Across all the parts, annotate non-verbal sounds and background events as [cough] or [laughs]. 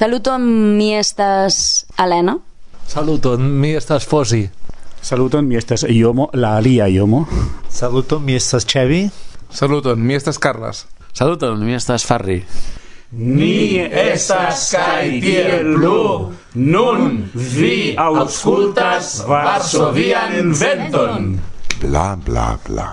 Saluton, mi estas Alena. Saluton, mi estas Fosi. Saluton, mi estas Iomo, la alia Iomo. Saluton, mi estas Chevi. Saluton, mi estas Carlas. Saluton, mi estas Farri. Ni estas kai tiel plu, nun vi auscultas Varsovian inventon. Bla, bla, bla.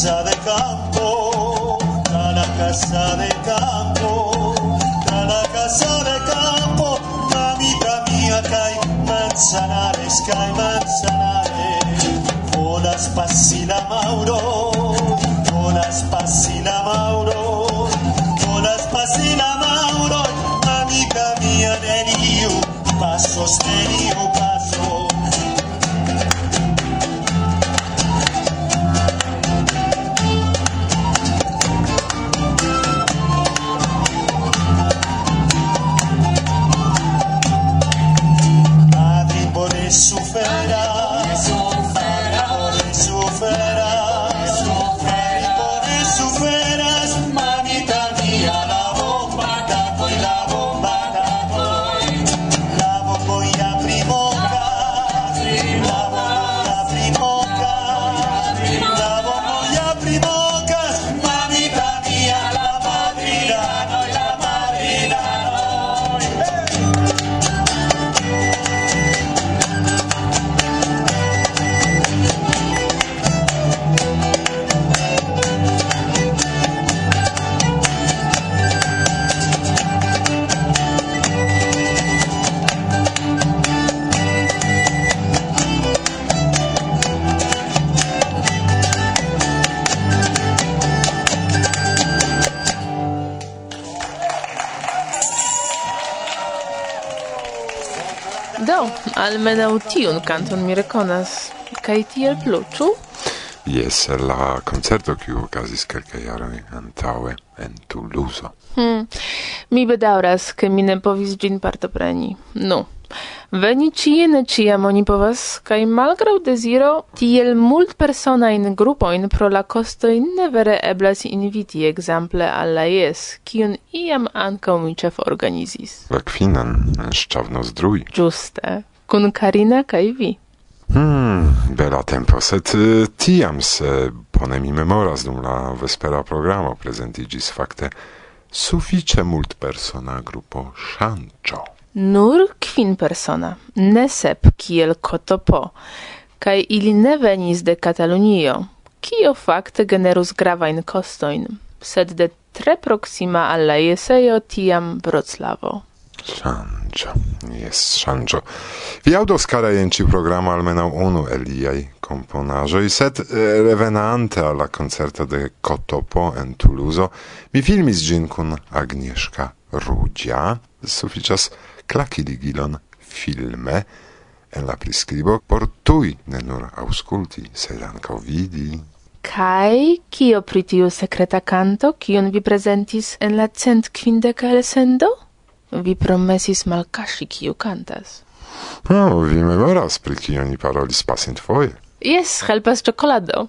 casa de campo, a la casa de campo, a la casa de campo, mamita mía, cae manzanares, cae manzanares, olas pasila Mauro, olas pasila Mauro, olas pasila Mauro, mamita mía, de río, pasos de río. almenau tiun canton mi reconas. Kai tiel plu, ĉu? Yes, la concerto kiu okazis kelkaj jaroj antaŭe en Tuluzo. Hmm. Mi bedaŭras, ke mi ne povis ĝin partopreni. Nu, veni ĉien ĉiam oni povas, kaj malgraŭ deziro tiel multpersonajn grupojn pro la kostoj ne vere eblas inviti ekzemple al la jes, kiun iam ankaŭ mi ĉeforganizis. La kvinan, szczawno zdrój. Ĝuste kun Karina kaj vi. Hmm, bela tempo, sed eh, tiam se bone mi memoras dum la vespera programo prezentigis fakte sufiĉe multpersona grupo ŝanĉo. Nur kvin persona, ne sep kiel kotopo, kaj ili ne venis de Katalunio, kio fakte generus gravajn kostojn, sed de tre proksima al la jesejo tiam Vroclavo. Shangio, jest shangio. Vi kara cara jenci programa almenau unu eliai componaĵoj, sed eh, revenante al la concerto de Kotopo en Tuluzo, mi filmis ĝin kun Agnieszka Rudzia. Sufiĉas klaki ligilon filme en la priskribo por tuj ne nur aŭskulti, sed ankaŭ vidi. Kai, kio pri tiu sekreta kanto, kion vi prezentis en la cent kvindeka elsendo? Vi promesis malcasci kiu cantas. No, oh, vi memoras pri kiu ni parolis pasint foje. Yes, helpas ciocolado.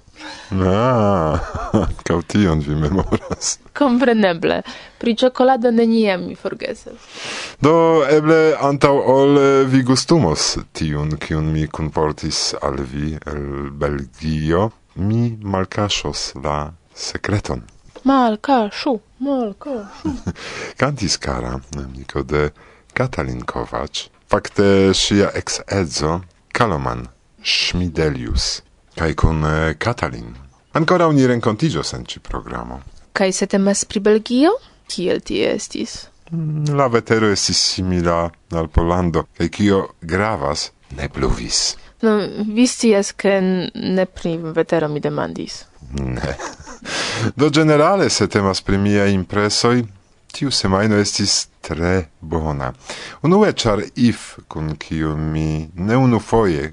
Ah, [laughs] cau tion vi memoras. Compreneble, pri ciocolado neniam mi forgesas. Do, eble antau ol eh, vi gustumos tiun, kiun mi kunportis al vi el Belgio, mi malcaŝos la secreton. Malkaszu, Malkaszu. [laughs] Kantis kara amiko de Katalin Kowacz. Fakte ŝia edzo, Kaloman Schmidelius kaj kun eh, Katalin. Ankoraŭ ni renkontiĝos en ĉi programo. Kaj se temas pri Belgio? Kiel tie estis? Mm, la vetero estis simila al Pollando, kaj kio gravas, ne pluvis. No, vi scias, ke ne pri vetero mi demandis. [laughs] Ne. Do generale se temas pri mia impresoi, tiu semaino estis tre bona. Unue char if kun kiu mi ne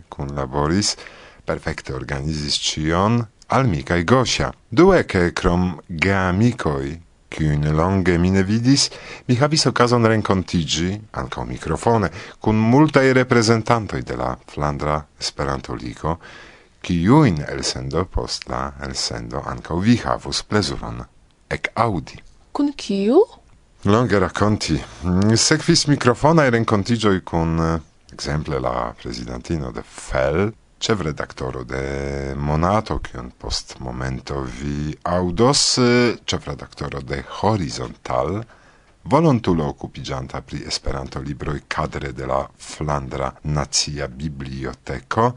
kun laboris perfekte organizis cion, al mi kaj Gosia. Due ke krom geamikoj kiun longe mi ne vidis, mi havis okazon renkontiĝi ankaŭ mikrofone kun multaj reprezentantoj de la Flandra Esperanto-Ligo, kiujn elsendo post la elsendo ankaŭ vi havus plezuron ekaŭdi. Kun kiu? Longe rakonti. Sekvis mikrofonaj renkontiĝoj kun eh, exemple la presidentino de FEL, ĉefredaktoro de Monato, kion post momento vi aŭdos, eh, ĉefredaktoro de Horizontal, volontulo occupigianta pri Esperanto libroi cadre de la Flandra Nacia Biblioteko,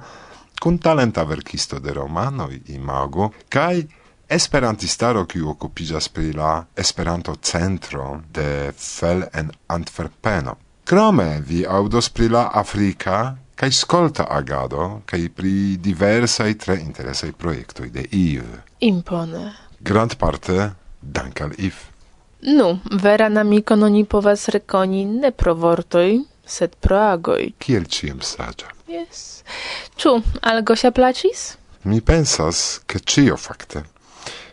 kun talenta verkisto de romanoj, imago, kaj esperantistaro kiu okupiĝas pri la Esperanto-centro de Fel en Antwerpeno. Krome vi aŭdos pri la Afrika kaj skolta agado kaj pri diversaj tre interesaj projektoj de IV. Impone. Grand parte dankal IV. Nu, vera namikon oni povas rekoni ne pro vortoj, sed pro agoj. Kiel ĉiam saĝa. Yes. Ĉu al Gosia plaĉis? Mi pensas, ke ĉio fakte.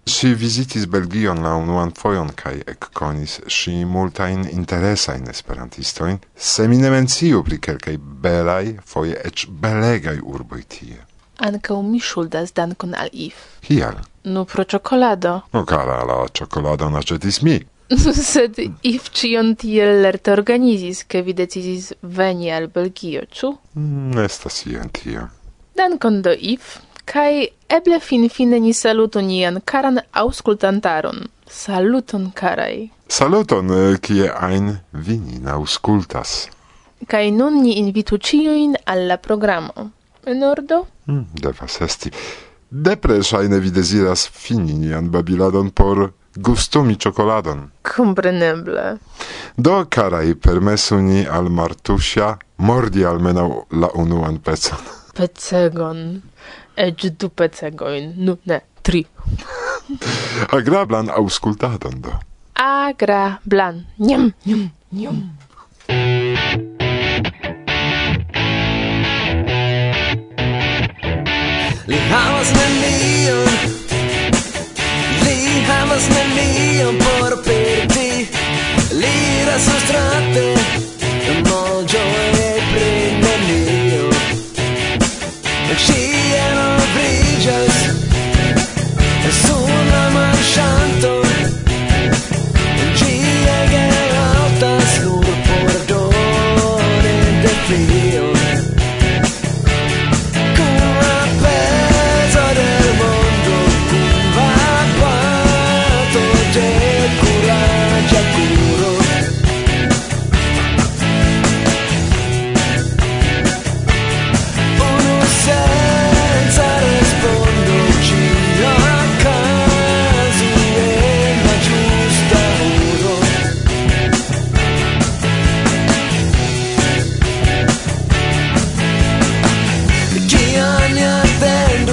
Si visitis Belgion la unuan fojon kaj ekkonis si multajn interesajn esperantistojn, se mi ne menciu pri kelkaj belaj, foje eĉ belegaj urboj tie. Ankaŭ mi ŝuldas dankon al If. Kial? Nu pro ĉokolado. No kara, la ĉokoladon aĉetis mi. [laughs] Sed if cion tiel lerte organizis, ke vi decidis veni al Belgio, ĉu? Mm, estas ien tia. Dankon do if, kai eble finfine ni salutu nian karan auskultantaron. Saluton, karaj. Saluton, eh, kie ein vi nin aŭskultas. Kaj nun ni invitu ĉiujn al la programo. ordo? Mm, devas esti. Depre ŝajne vi deziras fini nian babiladon por gustumi ciokoladon. Compreneble. Do, karaj permesu ni al Martusia mordi almenau la unuan pecon. [laughs] Pecegon. Ec du pecegoin. Nu, ne, tri. [laughs] Agrablan auscultadon, do. Agrablan. Njam, njam, njam. Li havas nenion simple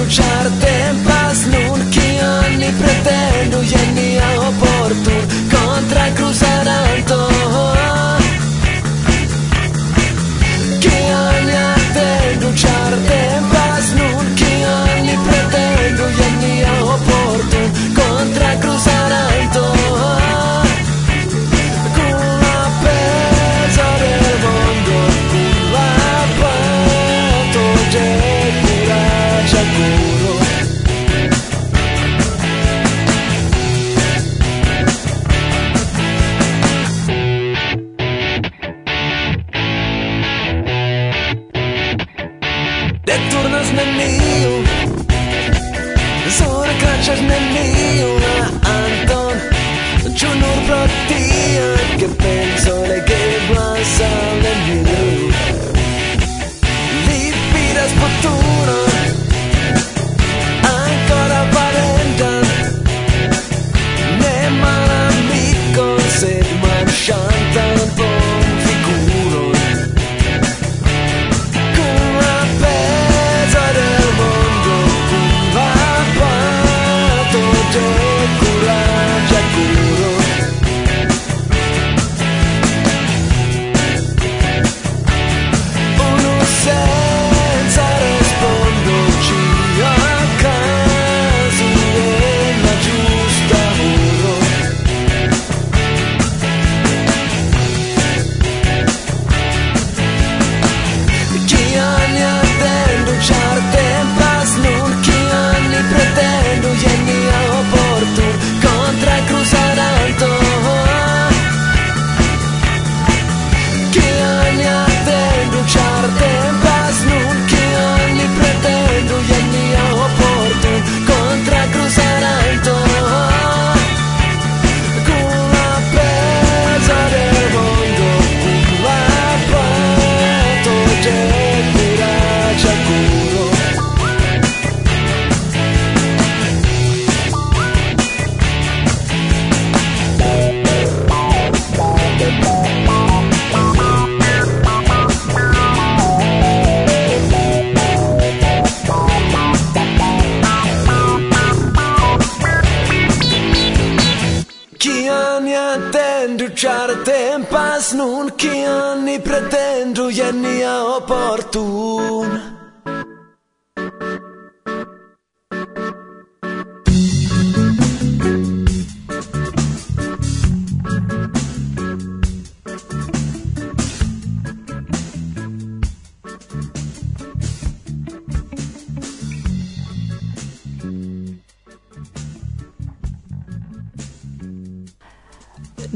escucharte.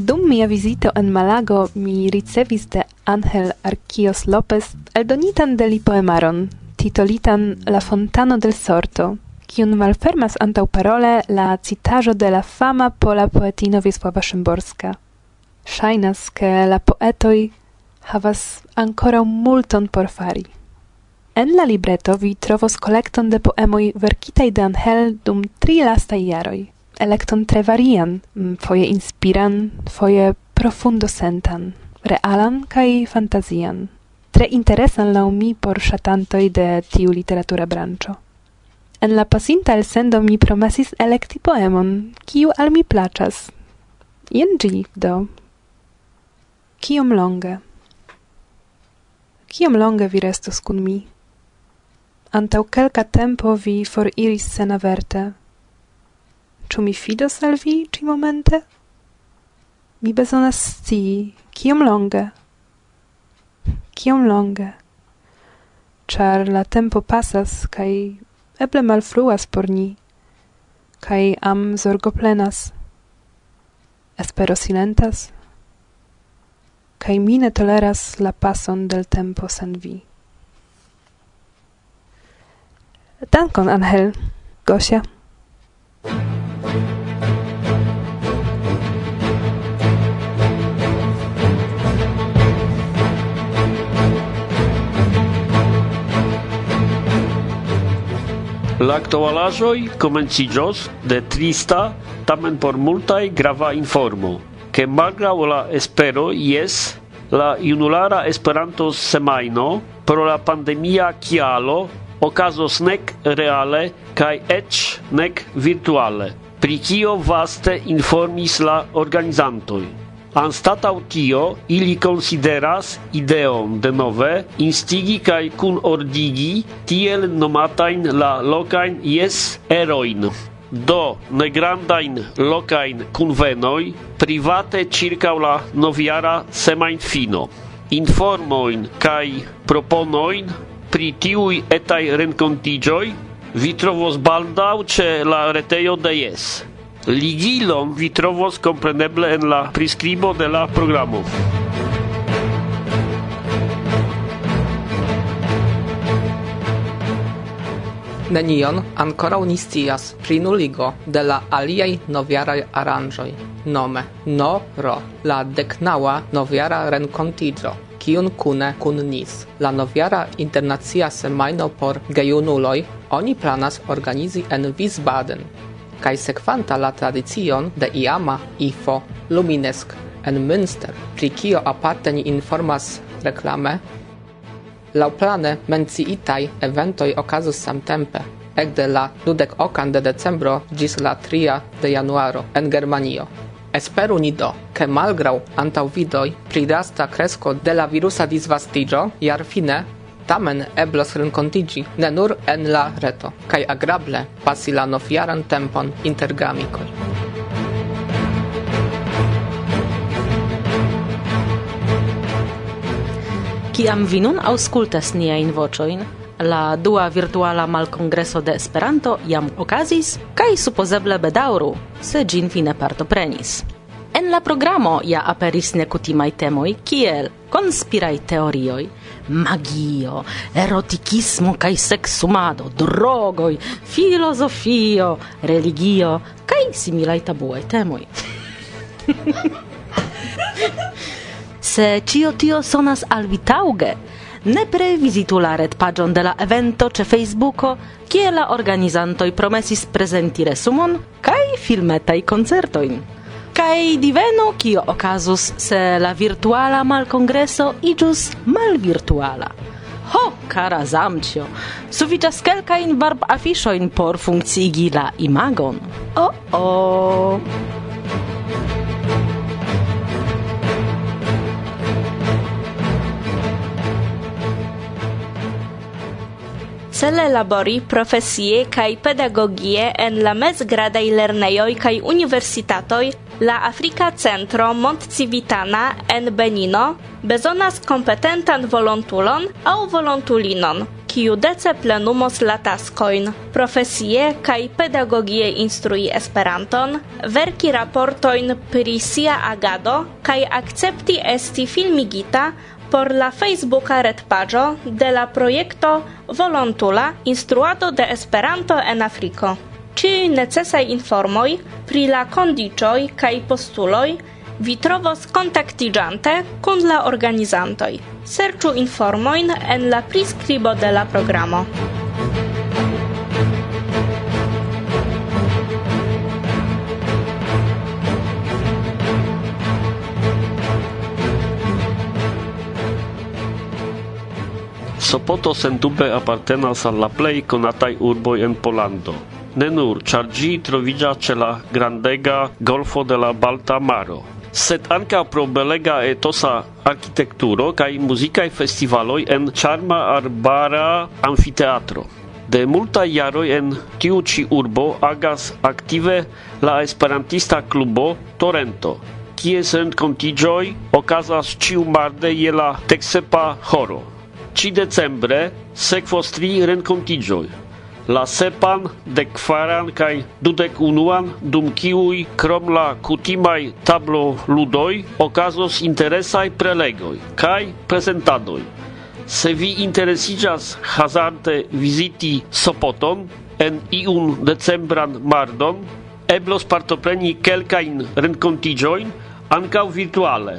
Dum mia visito en Malago mi ricevis de Angel Arquios Lopez eldonitan de li poemaron, titolitan La Fontano del Sorto, kiun malfermas antau parole la citajo de la fama pola poetino Wisława Szymborska. Shainas, ke la poetoi havas ancora multon por fari. En la libreto vi trovos collecton de poemoi verkitaj de Angel dum tri lastaj jaroj elekton tre varian, mm, foje inspiran, foje profundosentan, realan kaj fantazian. Tre interesan lau mi por ŝatantoj de tiu literatura branĉo. En la pasinta elsendo mi promesis elekti poemon, kiu al mi placas. Jen gi, do. Kiom longe? Kiom longe vi restos kun mi? Antau kelka tempo vi foriris senaverte, Ĉu mi fidos al vi ĉi-momente? Mi bezonas scii kiom longe. Kiom longe. Ĉar la tempo pasas kaj eble malfruas por ni kaj am zorgo plenas. Espero silentas kaj mi ne toleras la pason del tempo sen vi. Dankon, Angel, Gosia. La actualaĵoj komenciĝos de trista, tamen por multai grava informo, ke malgraŭ la espero yes la junulara esperanto semaino pro la pandemia kialo okazos nek reale kai ech nek virtuale pri kio vaste informis la organizantoj. Anstataŭ tio, ili konsideras ideon denove instigi kaj kunordigi tiel nomatajn la lokajn jes-erojn do negrandain locain convenoi private circa la noviara semain fino. Informoin cae proponoin pri tiui etai rencontigioi vi trovos baldaŭ ĉe la retejo de Jes. Ligilon vi trovos kompreneble en la priskribo de la programo. Nenion ancora ni scias pri nuligo de la aliaj novjaraj aranĝoj, nome no ro la deknaŭa noviara renkontiĝo kiun kune kun NIS, la noviara internacia semajno por gejunuloj, oni planas organizi en Wiesbaden, kaj sekvanta la tradicion de iama IFO Luminesk en Münster, pri kio aparte ni informas reklame. Lauplane menciitaj eventoj okazus samtempe, ekde la dudek okan de decembro gis la tria de januaro en Germanio. Esperu ni do, ke malgraŭ antaŭvidoj pri drasta kresko de la virusa disvastigio, jar fine, tamen eblos renkontiĝi ne nur en la reto kai agrable pasi la nofiaran tempon inter geamikoj. Kiam vi nun auscultas niain vocioin, la dua virtuala malcongreso de Esperanto jam okazis, kaj supozeble bedaŭru, se ĝin fine partoprenis. En la programo ja aperis nekutimaj temoj kiel konspiraj teorioj, magio, erotikismo kaj seksumado, drogoj, filozofio, religio kaj similaj tabuaj temoj. [laughs] Se ĉio tio sonas al vi taŭge, nepre vizitu la retpaĝon de la evento ĉe Facebooko, kie la organizantoj promesis prezenti resumon kaj filmetaj koncertojn. Kaj divenu kio okazus se la virtuala malkongreso iĝus malvirtuala. Ho, kara zamcio, sufiĉas kelkajn barb-afiŝojn por funkciigi la imagon. O-o! Oh -oh. cele labori profesie kaj pedagogie en la mezgradaj lernejoj kaj universitatoj la Afrika Centro Montcivitana en Benino bezonas kompetentan volontulon aŭ volontulinon, kiu dece plenumos la taskojn, profesie kaj pedagogie instrui Esperanton, verki raportojn pri sia agado kaj akcepti esti filmigita por la Facebooka retpaĝo de la projekto Volontula Instruado de Esperanto en Afriko. Ĉiuj necesaj informoj pri la kondiĉoj kaj postuloj vi trovos kontaktiĝante kun la organizantoj. Serĉu informojn en la priskribo de la programo. Sopoto sendube apartenas al la plej konataj urboj en Polando. Ne nur, ĉar ĝi troviĝas ĉe la grandega golfo de la Balta Maro, sed ankaŭ pro belega etosa arkitekturo kaj muzikaj festivaloj en ĉarma arbara amfiteatro. De multa jaroj en tiu ci urbo agas aktive la esperantista klubo Torento, kies rencontigioi okazas ciu marde je la texepa horo ci decembre sekvos tri renkontiĝoj. La sepan, dekvaran kaj dudek unuan, dum kiuj krom la kutimaj tablo ludoj okazos interesaj prelegoj kaj prezentadoj. Se vi interesiĝas hazarde viziti Sopoton en iun decembran mardon, eblos partopreni kelkajn renkontiĝojn ankaŭ virtuale.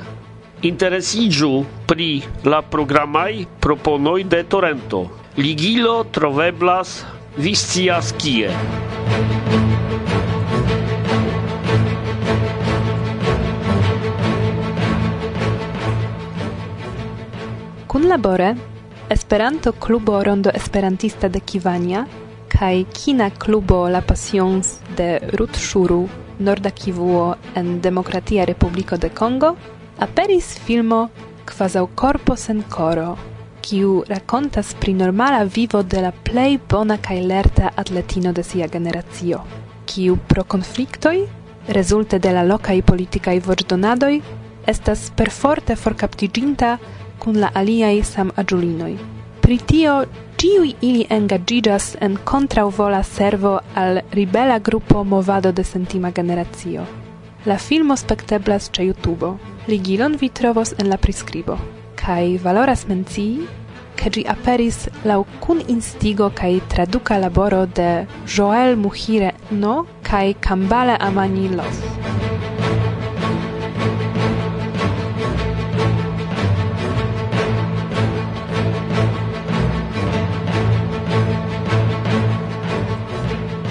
Interesiĝu pri la programaj proponoj de Torento. Ligilo troveblas vi scias kie. Kunlabore Esperanto Klubo Rondo Esperantista de Kivania kaj Kina Klubo La Passions de Rutshuru Norda Kivuo en Demokratia Republiko de Kongo aperis filmo Quasau corpo sen coro, kiu racontas pri normala vivo de la plei bona cae lerta atletino de sia generacio, kiu pro conflictoi, resulte de la locai politicae voĉdonadoj, estas perforte forcaptiginta cun la aliai sam agiulinoi. Pri tio ciui ili engagigas en kontraŭvola servo al ribela gruppo Movado de Sentima Generacio. La filmo spekteblas ĉe YouTube. Ligilon vi trovos en la priskribo. Kaj valoras mencii, ke ĝi aperis laŭ kun instigo kaj traduka laboro de Joel Muhire No kaj Kambale Amani Love.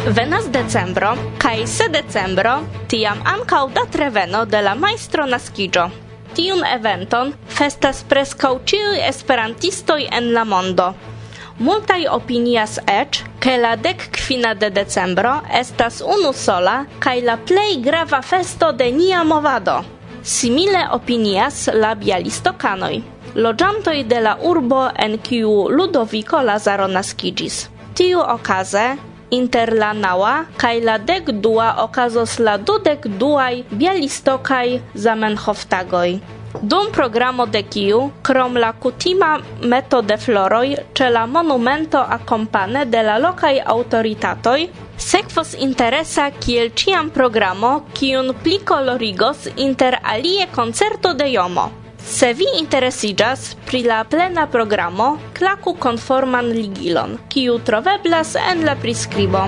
Venas decembro, kai se decembro, tiam ankaŭ datreveno de la maestro naskiĝo. Tiun eventon festas preskaŭ ĉiuj esperantistoj en la mondo. Multaj opinias eĉ, ke la dek kvina de decembro estas unu sola kaj la plej grava festo de nia movado. Simile opinias la bialistokanoj, loĝantoj de la urbo en kiu Ludoviko Lazaro naskiĝis. Tiu okaze Inter la naŭa kaj la dekdua okazos la dudekduaj bialistokaj Zamenhof-tagoj. Dum programo de kiu, krom la kutima meto de floroj ĉe la monumento akompane de la lokaj aŭtoritatoj, sekvos interesa kiel ĉiam programo, kiun pli kolorigos inter alie koncerto de Jomo. Se vi interesigas pri la plena programo, klaku konforman ligilon, kiu troveblas en la priskribo.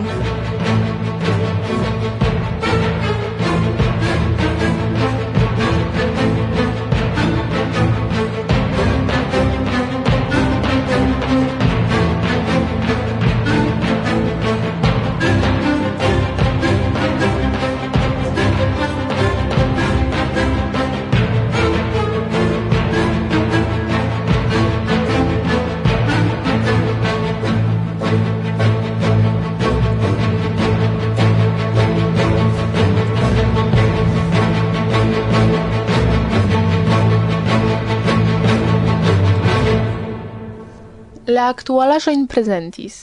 La aktualaĵojn prezentis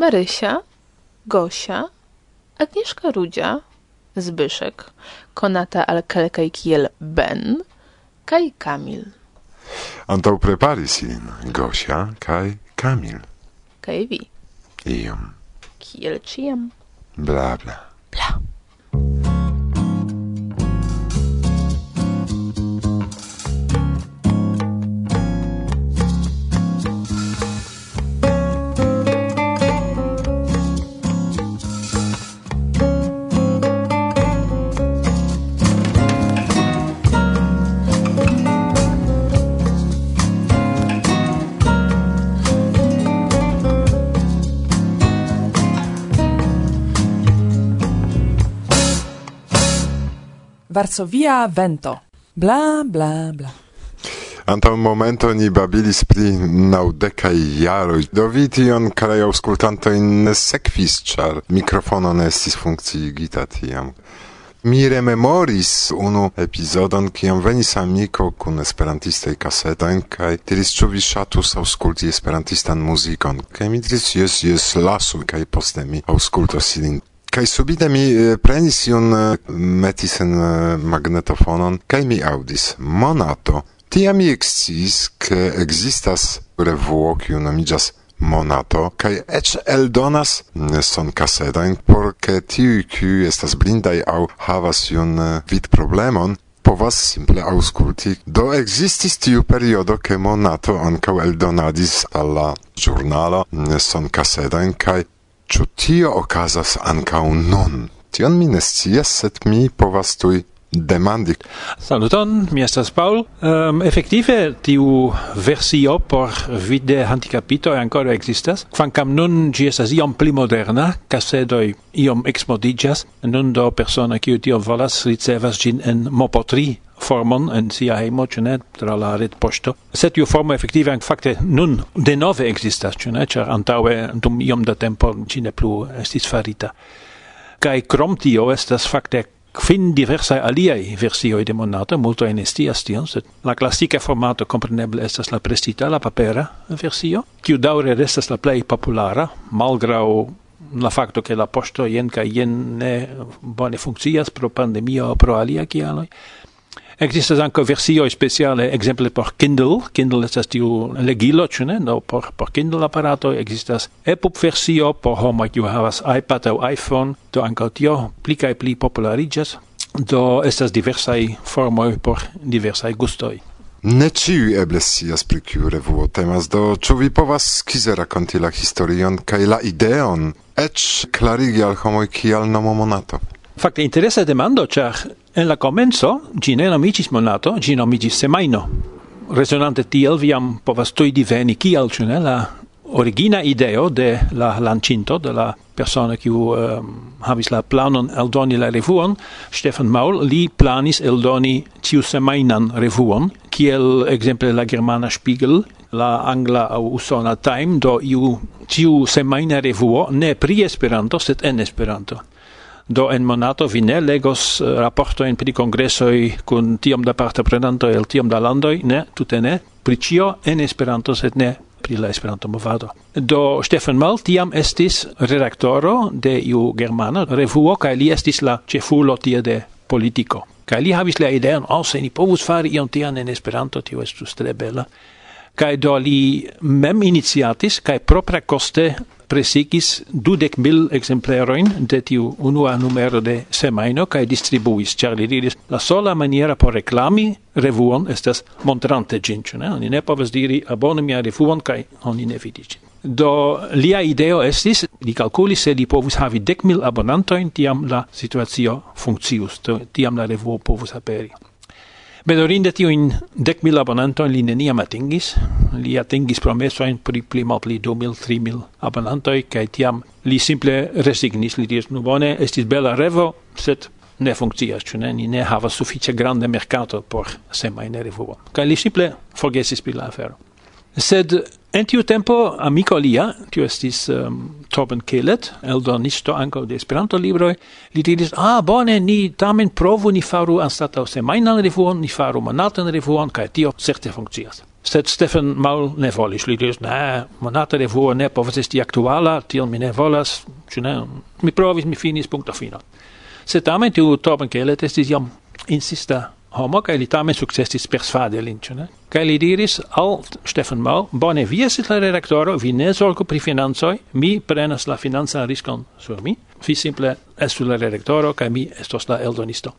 Marysia, Gosia, Agnieszka Rudzia, Zbyszek, konata al kelkaj kiel Ben, kaj Kamil. Antau preparis ilin Gosia kaj Kamil. Kaj vi, Iom. kiel ĉiam. Bla bla. Varsovia vento. Bla, bla, bla. Antaŭ momento ni babilis pri naŭdekaj jaroj, do vi tion, karaj aŭskultantoj, ne sekvis, ĉar mikrofono ne estis funkciigita tiam. Mi rememoris unu epizodon, kiam venis amiko kun esperantistaj kasetojn kaj diris, ĉu vi ŝatus aŭskulti esperantistan muzikon. Kaj mi diris, jes, jes, lasu kaj poste mi aŭskultos ilin. Kaj subite mi prenis iun metis en magnetofonon, kaj mi audis monato. Tiam mi eksciis, ke ekzistas revuo, kiu nomiĝas monato kaj eĉ eldonas son kasedojn por ke tiuj kiuj estas blindaj aŭ havas iun vidproblemon povas simple aŭskulti. Do ekzistis tiu periodo, ke Monato ankaŭ eldonadis al la ĵurnalo son kasedojn kaj Ĉu tio okazas ankaŭ nun? Tion mi ne scias, sed mi povas tuj demandi. Saluton, mi estas Paul. Um, efektive, tiu versio por vide handicapito ancora existas, kvankam nun ĝi estas iom pli moderna, kasedoj iom exmodiĝas, nun do persona kiu tion volas ricevas ĝin en Mopotri formon en sia hejmo, ĉu ne, tra la retpoŝto. Sed tiu formo efektive fakte nun denove ekzistas, ĉu ne, ĉar antaŭe dum iom da tempo ĝi ne plu estis farita. Kaj krom tio estas fakte kvin diversaj aliaj versioj de monato, multo en estias tion, sed la klasika formato kompreneble estas la prestita, la papera versio, kiu daŭre restas la plej populara, malgraŭ la facto che la posto jen ca jen ne bone funkcias pro pandemia o pro alia kialoj, Existas ankaŭ versio speciale exemple por Kindle, Kindle estas tiu legilo, ĉu ne? No, por por Kindle aparato existas EPUB versio por homo kiu havas iPad aŭ iPhone, do ankaŭ tio pli kaj pli populariĝas. Do estas diversaj formoj por diversaj gustoj. Ne ciu eble scias pri kiu revuo temas, do ĉu vi povas skize rakonti la historion kaj la ideon, eĉ klarigi al homoj kial nomo monato? Fakte interesa demando, ĉar En la comenzo, gi ne nomicis monato, gi nomicis semaino. Resonante tiel, viam povas tui diveni kial, ĉu ne, la origina ideo de la lancinto, de la persona kiu um, havis la planon eldoni la revuon, Stefan Maul, li planis eldoni tiu semainan revuon, kiel exemple la germana Spiegel, la angla au usona Time, do iu tiu semaina revuo ne pri Esperanto, sed en Esperanto do en monato vi ne legos uh, raportojn pri congressoi kun tiom da partoprenanto el tiom da landoi ne, tute ne, pri cio en Esperanto, sed ne pri la Esperanto-movado. Do Stefan Mal tiam estis redaktoro de iu germana revuo, kaj li estis la ĉefulo tie de politiko. Kaj li havis la ideon, oh, se ni povus fari ion tian en Esperanto, tio estus tre bela. Kaj do li mem iniciatis, kaj propra coste presigis dudek mil exempleroin de tiu unua numero de semaino kaj distribuis, ĉar li diris la sola maniera por reklami revuon estas montrante ĝin, ĉu ne? Oni ne povas diri abonu mia revuon kaj oni ne vidis ĝin. Do lia ideo estis, li calculis se li povus havi dec mil abonantoin, tiam la situatio funccius, tiam la revuo povus aperi. Benorinde tiujn dec mil abonanto li neniam atingis, li atingis promesojn pri pli malpli du mil, tri mil abonanto kaj tiam li simple resignis, li diris, nu bone, estis bela revo, sed ne funkcias, ĉu ne, ni ne havas sufiĉe grande merkato por semajna revuo. Kaj li simple forgesis pri la afero. Sed en tiu tempo amiko lia, tiu estis um, Torben Kelet, eldonisto anco de Esperanto libroi, li diris: "Ah, bone, ni tamen provu ni faru anstatau semainan revuon, ni faru monatan revuon cae tio certe funkcias." Sed Stefan Maul ne volis, li diris: "Ne, monata revuo ne povas esti aktuala, tiel mi ne volas, ĉu ne? Mi provis, mi finis, punkto fino." Sed tamen tiu Torben Kelet estis jam insista homo kai li tamen successis persvade lin ĉu ne li diris al Stefan Mau bone vi estis la redaktoro vi ne zorgu pri financoj mi prenas la financan riskon sur mi vi simple estu la redaktoro kai mi estos la eldonisto.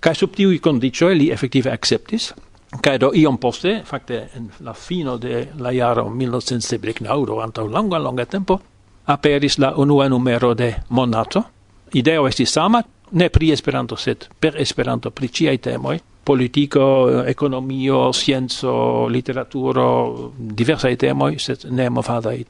Kai sub tiuj kondiĉoj li efektive akceptis kai do iom poste fakte en la fino de la jaro 1979 do antaŭ longa longa tempo aperis la unua numero de Monato. Ideo estis sama ne pri Esperanto, sed per Esperanto, pri ciai temoi, politico, economio, scienzo, literaturo, diversai temoi, sed ne movadai.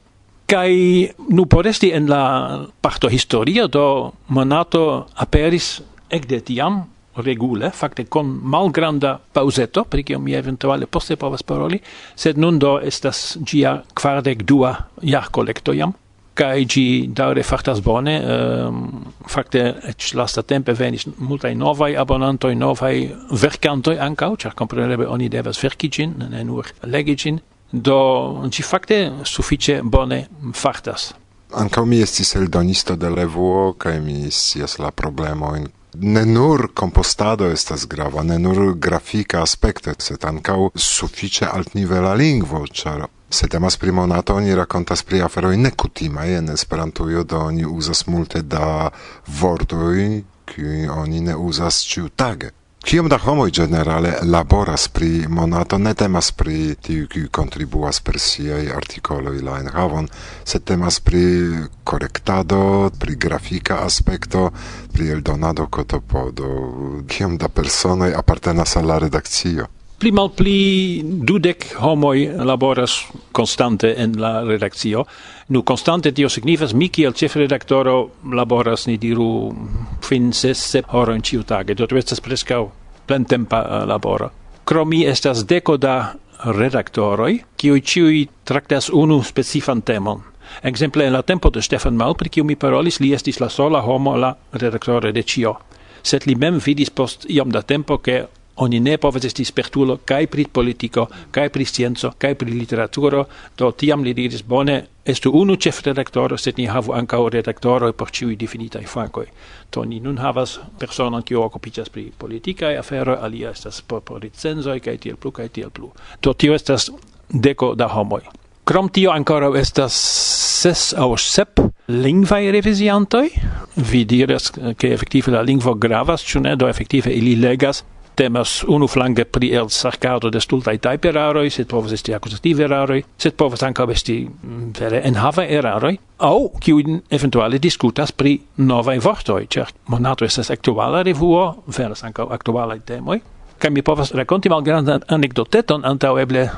Kai nu poresti en la parto historia do monato aperis ekde tiam regule, facte con malgranda pauseto, pri mi eventuale poste povas paroli, sed nun do estas gia quardec dua jarkolekto jam, kai gi daure fartas bone um, fakte lasta tempe venis multaj abonanto abonantoj novai verkantoj ankaŭ ĉar kompreneble oni devas verki ne nur legigin do ci fakte suffice bone fartas. Ankaŭ mi estis eldonisto de revuo kai mi sias la problemojn. Ne nur compostado estas grava, ne nur grafika aspekto, sed ankaŭ sufiĉe altnivela lingvo, char Se temas pri monato, oni rakontas pri aferoj nekutimaj en Esperantujo, do oni uzas multe da vortoj, kiuj oni ne uzas ĉiutage. Kiom da homoj generale laboras pri monato, ne temas pri tiu, kiuj kontribuas per siaj artikoloj la enhavon, sed temas pri korektado, pri grafika aspekto, pri eldonado kotopodo. Kiom da personoj apartenas al la redakcio? pli mal pli dudek homoi laboras constante en la redakcio. Nu, constante tio signifas mi kiel chef redaktoro laboras, ni diru, fin ses, sep horon ciu tage. Do tu estas prescau plentempa eh, laboro. Kromi estas deco da redaktoroi, kiui ciui traktas unu specifan temon. Exemple, en la tempo de Stefan Mal, per kiu mi parolis, li estis la sola homo la redaktore de cio. Set li mem vidis post iom da tempo, che Oni ne povas esti spertulo kaj pri politiko, kaj pri scienco, kaj pri literaturo, do tiam li diris bone, estu unu chef redaktoro, sed ni havu ankaŭ redaktoroj por ĉiuj difinitaj fakoj. Do ni nun havas personon kiu okupiĝas pri politikaj aferoj, alia estas por, por recenzoj kaj tiel plu kaj tiel plu. Do tio estas deko da homoj. Krom tio ankoraŭ estas ses aŭ sep lingvaj reviziantoj. Vi diras, ke efektive la lingvo gravas, ĉu ne? Do efektive ili legas temas unu flange pri el sarcado de stultai type eraroi, sed povas esti accusative eraroi, sed povas anca esti mm, vere enhava eraroi, au kiuin eventuale discutas pri novae vortoi, cer monato estes actuala revuo, veras anca actualai temoi, ca mi povas raconti malgrandan anecdoteton antau eble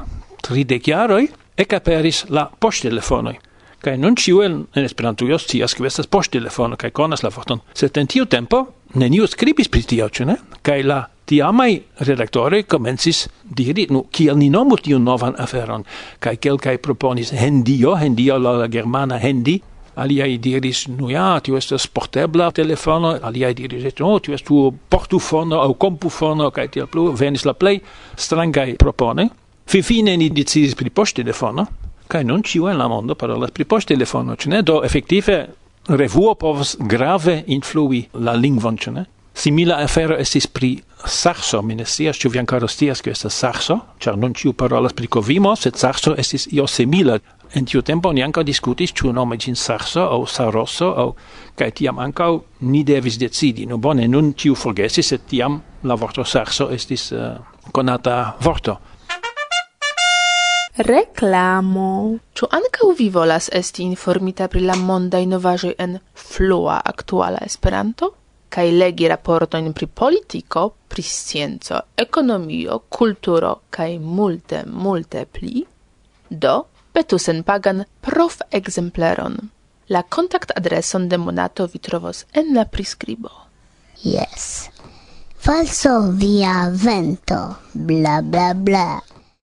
tridec jaroi, ecaperis la posttelefonoi. Kai nun ciu en, en Esperantujo scias ke estas poŝtelefono kaj konas la vorton, sed en tiu tempo neniu skribis pri tio, ĉu ne? Kaj la tiamai redaktore komencis diri, nu, kiel ni nomu tiun novan aferon, kai kelkai proponis hendio, hendio la, la germana hendi, aliai diris, nu ja, tio estas portebla telefono, aliai diris, no, tio estu portufono au compufono, kai tiel plu, venis la plei strangai propone, Fifine ni decidis pri poste telefono kai non ciu en la mondo parolas pri poŝtelefono, telefono, ne? Do efektive revuo povas grave influi la lingvon, ĉu ne? Simila afero estis pri sarso, mi ne scias ĉu vi ankoraŭ scias ke estas sarso, ĉar nun ĉiu parolas pri kovimo, sed sarso estis io simila. En tiu tempo ni ankaŭ diskutis ĉu nome ĝin sarso aŭ saroso aŭ kaj tiam ankaŭ ni devis decidi. No bone, nun ĉiu forgesis, sed tiam la vorto sarso estis uh, konata vorto. Reklamo. Ĉu ankaŭ vi volas esti informita pri la mondaj novaĵoj en flua aktuala Esperanto? kai legi raportoin pri politico, pri scienzo, economio, culturo, kai multe, multe pli, do petu sen pagan prof exempleron. La contact adreson de monato vi trovos en la prescribo. Yes. Falso via vento, bla bla bla.